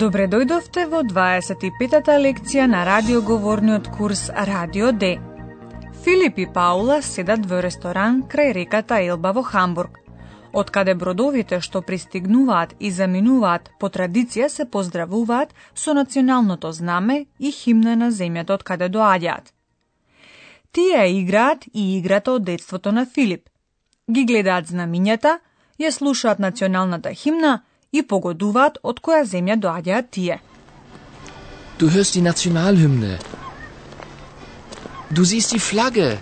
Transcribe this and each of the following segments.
Добре дојдовте во 25-та лекција на радиоговорниот курс Радио Д. Филип и Паула седат во ресторан крај реката Елба во Хамбург, од каде бродовите што пристигнуваат и заминуваат по традиција се поздравуваат со националното знаме и химна на земјата од каде доаѓаат. Тие играат и играта од детството на Филип. Ги гледаат знамињата, ја слушаат националната химна и погодуваат од која земја доаѓаат тие. Du hörst die Nationalhymne. Du siehst die Flagge.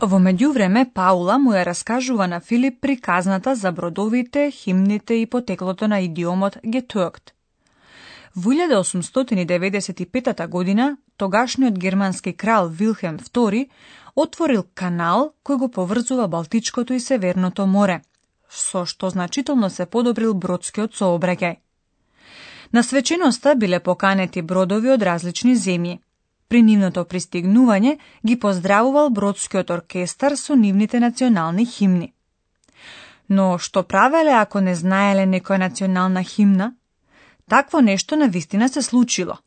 Во меѓувреме Паула му ја раскажува на Филип приказната за бродовите, химните и потеклото на идиомот Getürkt. Во 1895 година, тогашниот германски крал Вилхем II отворил канал кој го поврзува Балтичкото и Северното море – со што значително се подобрил бродскиот сообраќај. На свеченоста биле поканети бродови од различни земји. При нивното пристигнување ги поздравувал бродскиот оркестар со нивните национални химни. Но што правеле ако не знаеле некоја национална химна? Такво нешто на вистина се случило.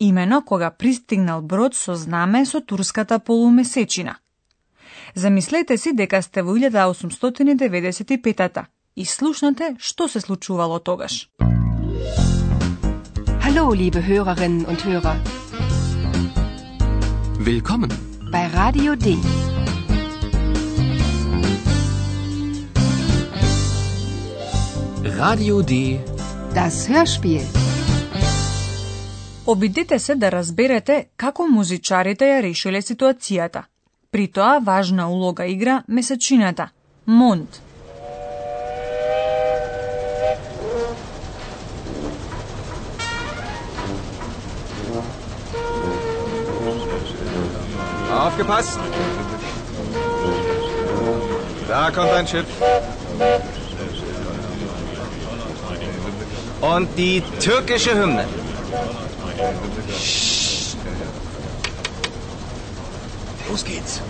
Имено кога пристигнал брод со знаме со турската полумесечина. Замислете си дека сте во 1895-та и слушнате што се случувало тогаш. Hallo, liebe Hörerinnen und Hörer. Willkommen bei Radio D. Radio D. Das Hörspiel. Обидете се да разберете како музичарите ја решиле ситуацијата – При тоа важна улога игра месечината – Монт. Aufgepasst! Da kommt ein Schiff. Und die türkische Hymne. Los geht's.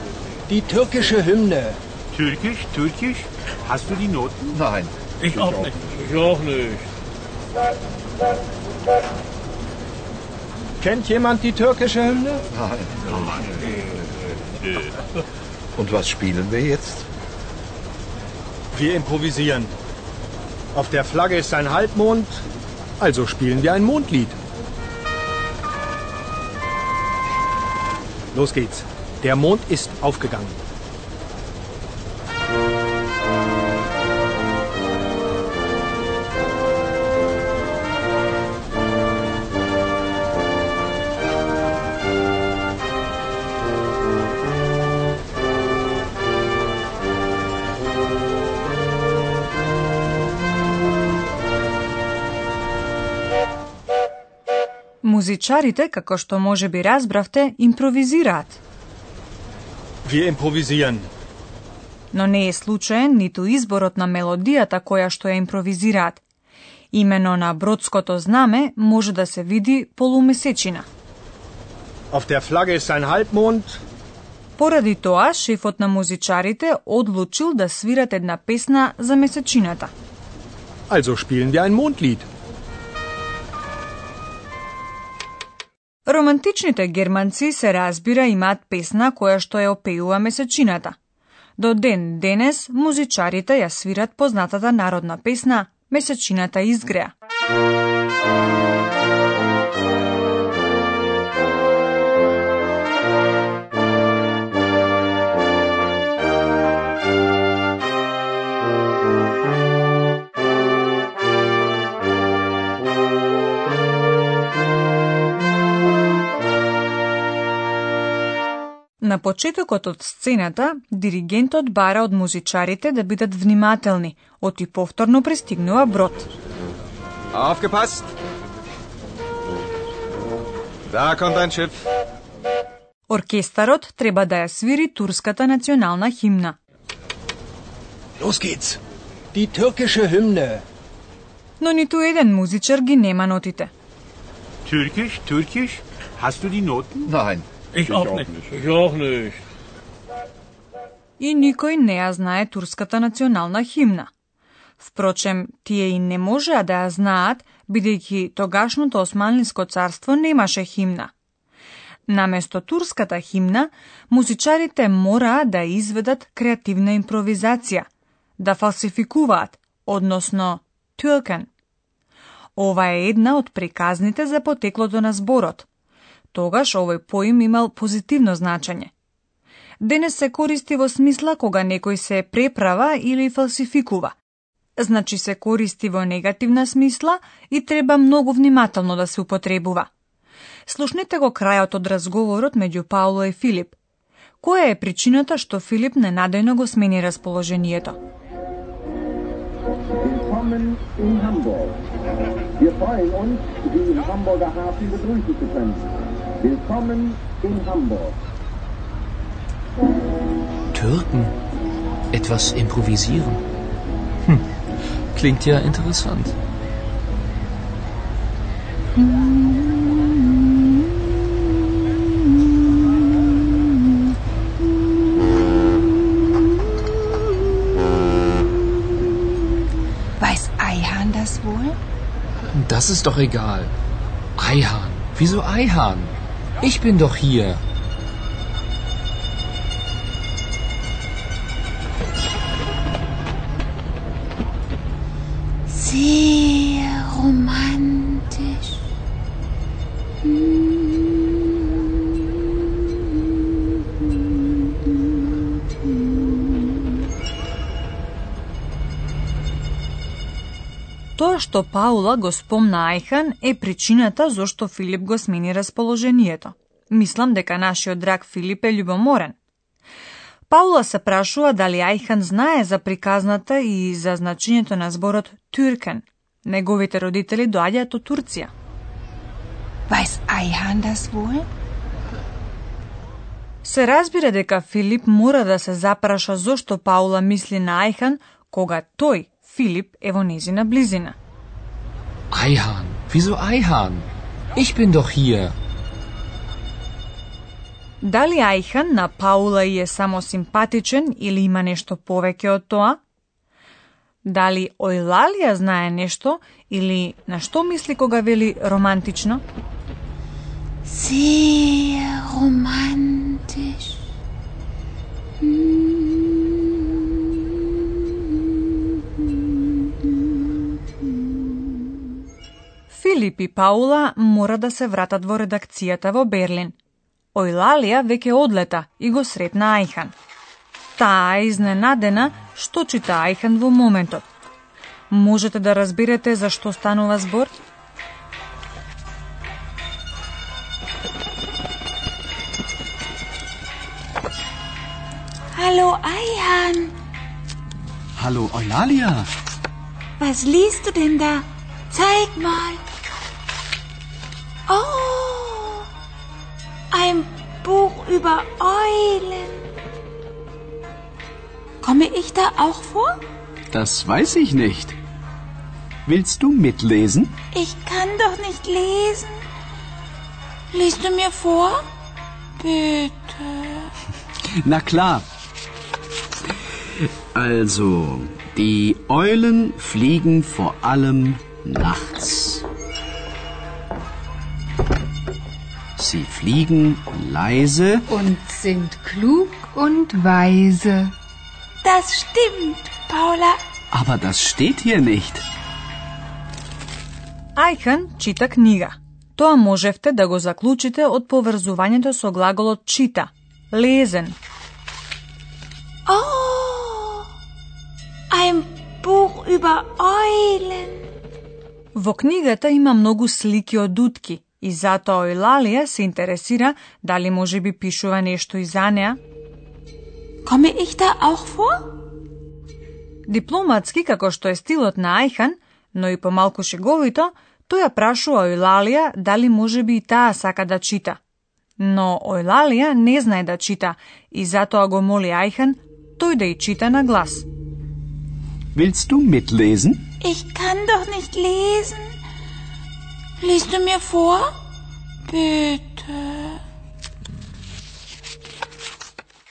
Die türkische Hymne. Türkisch, türkisch? Hast du die Noten? Nein. Ich, auch nicht. Ich auch nicht. Kennt jemand die türkische Hymne? Nein. Und was spielen wir jetzt? Wir improvisieren. Auf der Flagge ist ein Halbmond, also spielen wir ein Mondlied. Los geht's. Der Mond ist aufgegangen. Музичарите, како што може би разбравте, импровизираат. Wir improvisieren. Но не е случаен ниту изборот на мелодијата која што ја импровизираат. Имено на бродското знаме може да се види полумесечина. Auf der Flagge ist ein Halbmond. Поради тоа, шефот на музичарите одлучил да свират една песна за месечината. Also spielen wir ein Mondlied. Романтичните германци се разбира имаат песна која што ја опеува месечината. До ден денес музичарите ја свират познатата народна песна Месечината изгреа. На почетокот од сцената, диригентот бара од музичарите да бидат внимателни, оти повторно пристигнува брод. Aufgepasst! Da kommt ein Schiff. Оркестарот треба да ја свири турската национална химна. Los geht's. Die türkische Hymne. Но ниту еден музичар ги нема нотите. Türkisch, Türkisch? Hast du die Noten? Nein. Ich, auch, nicht. Ich auch nicht. И никој не ја знае турската национална химна. Впрочем, тие и не можеа да ја знаат, бидејќи тогашното Османлиско царство немаше химна. Наместо турската химна, музичарите мораа да изведат креативна импровизација, да фалсификуваат, односно тюркен. Ова е една од приказните за потеклото на зборот. Тогаш овој поим имал позитивно значење. Денес се користи во смисла кога некој се преправа или фалсификува. Значи се користи во негативна смисла и треба многу внимателно да се употребува. Слушнете го крајот од разговорот меѓу Пауло и Филип. Која е причината што Филип ненадејно го смени расположението? Willkommen in Hamburg. Wir freuen uns, Sie im Hamburger Hafen begrüßen zu können. Willkommen in Hamburg. Türken. Etwas improvisieren. Hm. Klingt ja interessant. Weiß Eihahn das wohl? Das ist doch egal. Eihahn. Wieso Eihahn? Ich bin doch hier. Тоа што Паула го спомна Ајхан е причината зошто Филип го смени расположението. Мислам дека нашиот драг Филип е љубоморен. Паула се прашува дали Ајхан знае за приказната и за значењето на зборот Türken. Неговите родители доаѓаат од Турција. Weiß Eihahn das wohl? Се разбира дека Филип мора да се запраша зошто Паула мисли на Ајхан кога тој, Филип, е во незина близина. Eihahn. Wieso Eihahn? Ich bin doch hier. Da li Ajhan na Paula je samo simpatičen ili ima nešto poveke od toa? Da li Ojlalija znaje nešto ili na što misli koga veli romantično? Sehr romantisch. Филип и Паула мора да се вратат во редакцијата во Берлин. Ојлалија веќе одлета и го сретна Ајхан. Таа е изненадена што чита Ајхан во моментот. Можете да разберете за што станува збор? Hallo Eihahn, Hallo Eulalia. was liest du denn da? Zeig mal. Oh, ein Buch über Eulen. Komme ich da auch vor? Das weiß ich nicht. Willst du mitlesen? Ich kann doch nicht lesen. Liest du mir vor? Bitte. Na klar. Also, die Eulen fliegen vor allem nachts. Sie fliegen leise Und sind klug und weise. Das stimmt, Paula. Aber das steht hier nicht. Ајхан чита книга. Тоа можевте да го заклучите од поврзувањето со глаголот чита, лезен. Oh, ein Buch über Eulen. Во книгата има многу слики од утки и затоа Ојлалија се интересира дали може би пишува нешто и за неа. Komme ich da auch vor? Дипломатски, како што е стилот на Ајхан, но и помалку шеговито, тој ја прашува Ојлалија дали може би и таа сака да чита. Но Ојлалија не знае да чита и затоа го моли Ајхан тој да ја чита на глас. Willst du mitlesen? Ich kann doch nicht lesen. Liest du mir vor? Bitte.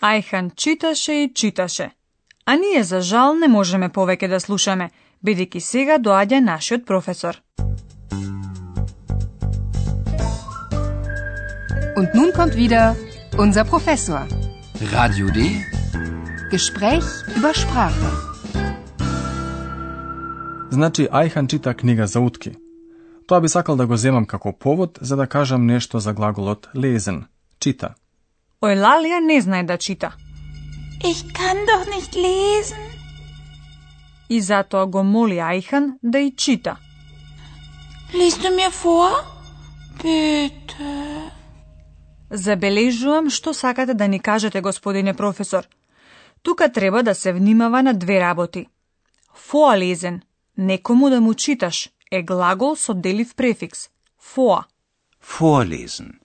Ајхан читаше и читаше. А ние за жал не можеме повеќе да слушаме, бидејќи сега доаѓа нашиот професор. Und nun kommt wieder unser Professor. Radio D. Gespräch über Sprache. Значи, Ајхан чита книга за утки. Тоа би сакал да го земам како повод за да кажам нешто за глаголот лезен, чита. Ојлалија не знае да чита. Ich kann doch nicht lesen. И затоа го моли Ајхан да ја чита. Liest du mir vor? Bitte. Забележувам што сакате да ни кажете, господине професор. Тука треба да се внимава на две работи. Фоалезен, некому да му читаш, е глагол со делив префикс. Фоа. Vorlesen.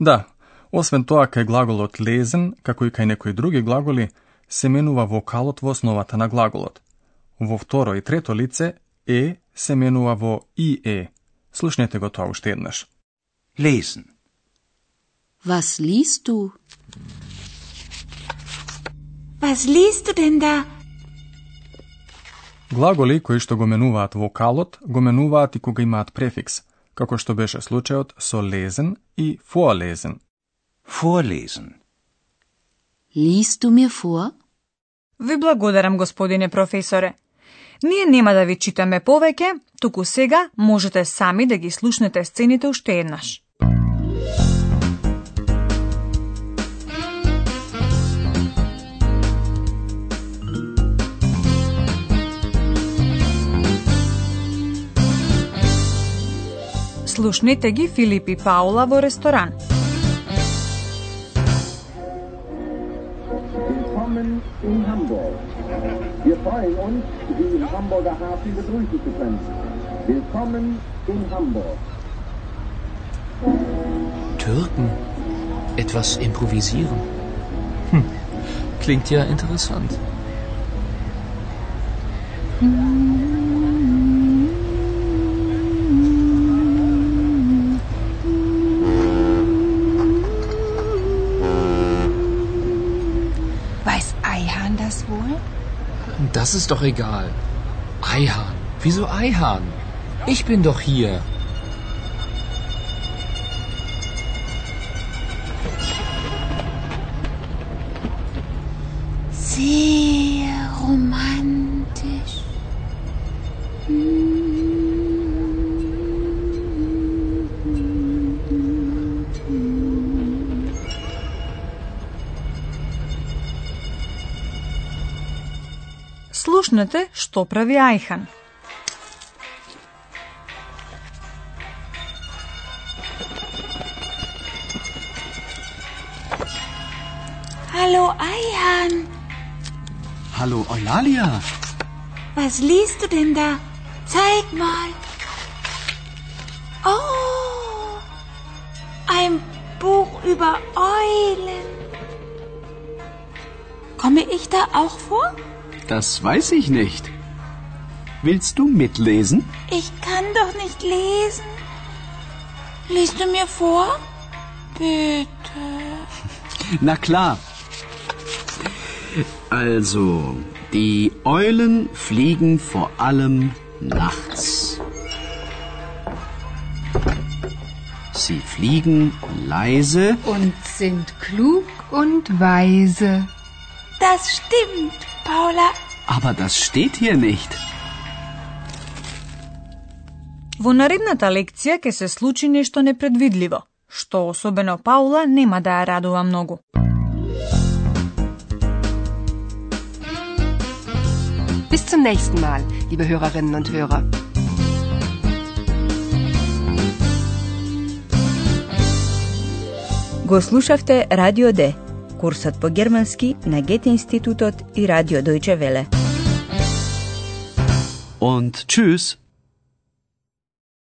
Да, освен тоа кај глаголот лезен, како и кај некои други глаголи, се менува вокалот во основата на глаголот. Во второ и трето лице е се менува во и е. Слушнете го тоа уште еднаш. Lesen. Was liest du? Was liest du denn da? Глаголи кои што го менуваат вокалот, го менуваат и кога имаат префикс, како што беше случајот со лезен и. Vorlesen. Liest du mir vor? Ви благодарам, господине професоре. Ние нема да ви читаме повеќе, туку сега можете сами да ги слушнете сцените уште еднаш. Слушнете ги Филип и Паула во ресторан. Willkommen in Hamburg. Wir freuen uns, Sie im Hamburger Hafen begrüßen zu können. Willkommen in Hamburg. Türken? Etwas improvisieren? Hm, klingt ja interessant. Weiß Das ist doch egal. Eihahn. Wieso Eihahn? Ich bin doch hier. Sehr romantisch. Слушнете што прави Ајхан. Hallo Eihan, Hallo Eulalia. was liest du denn da? Zeig mal. Oh, ein Buch über Eulen. Komme ich da auch vor? Das weiß ich nicht. Willst du mitlesen? Ich kann doch nicht lesen. Liest du mir vor? Bitte. Na klar. Also, die Eulen fliegen vor allem nachts. Sie fliegen leise Und sind klug und weise. Das stimmt, Paula. Aber das steht hier nicht. Во наредната лекција ќе се случи нешто непредвидливо, што особено Паула нема да ја радува многу. Bis zum nächsten Mal, liebe Hörerinnen und Hörer. Го слушавте Радио Д, курсот по германски на Гете институтот и Радио Дојче Веле. Und tschüss.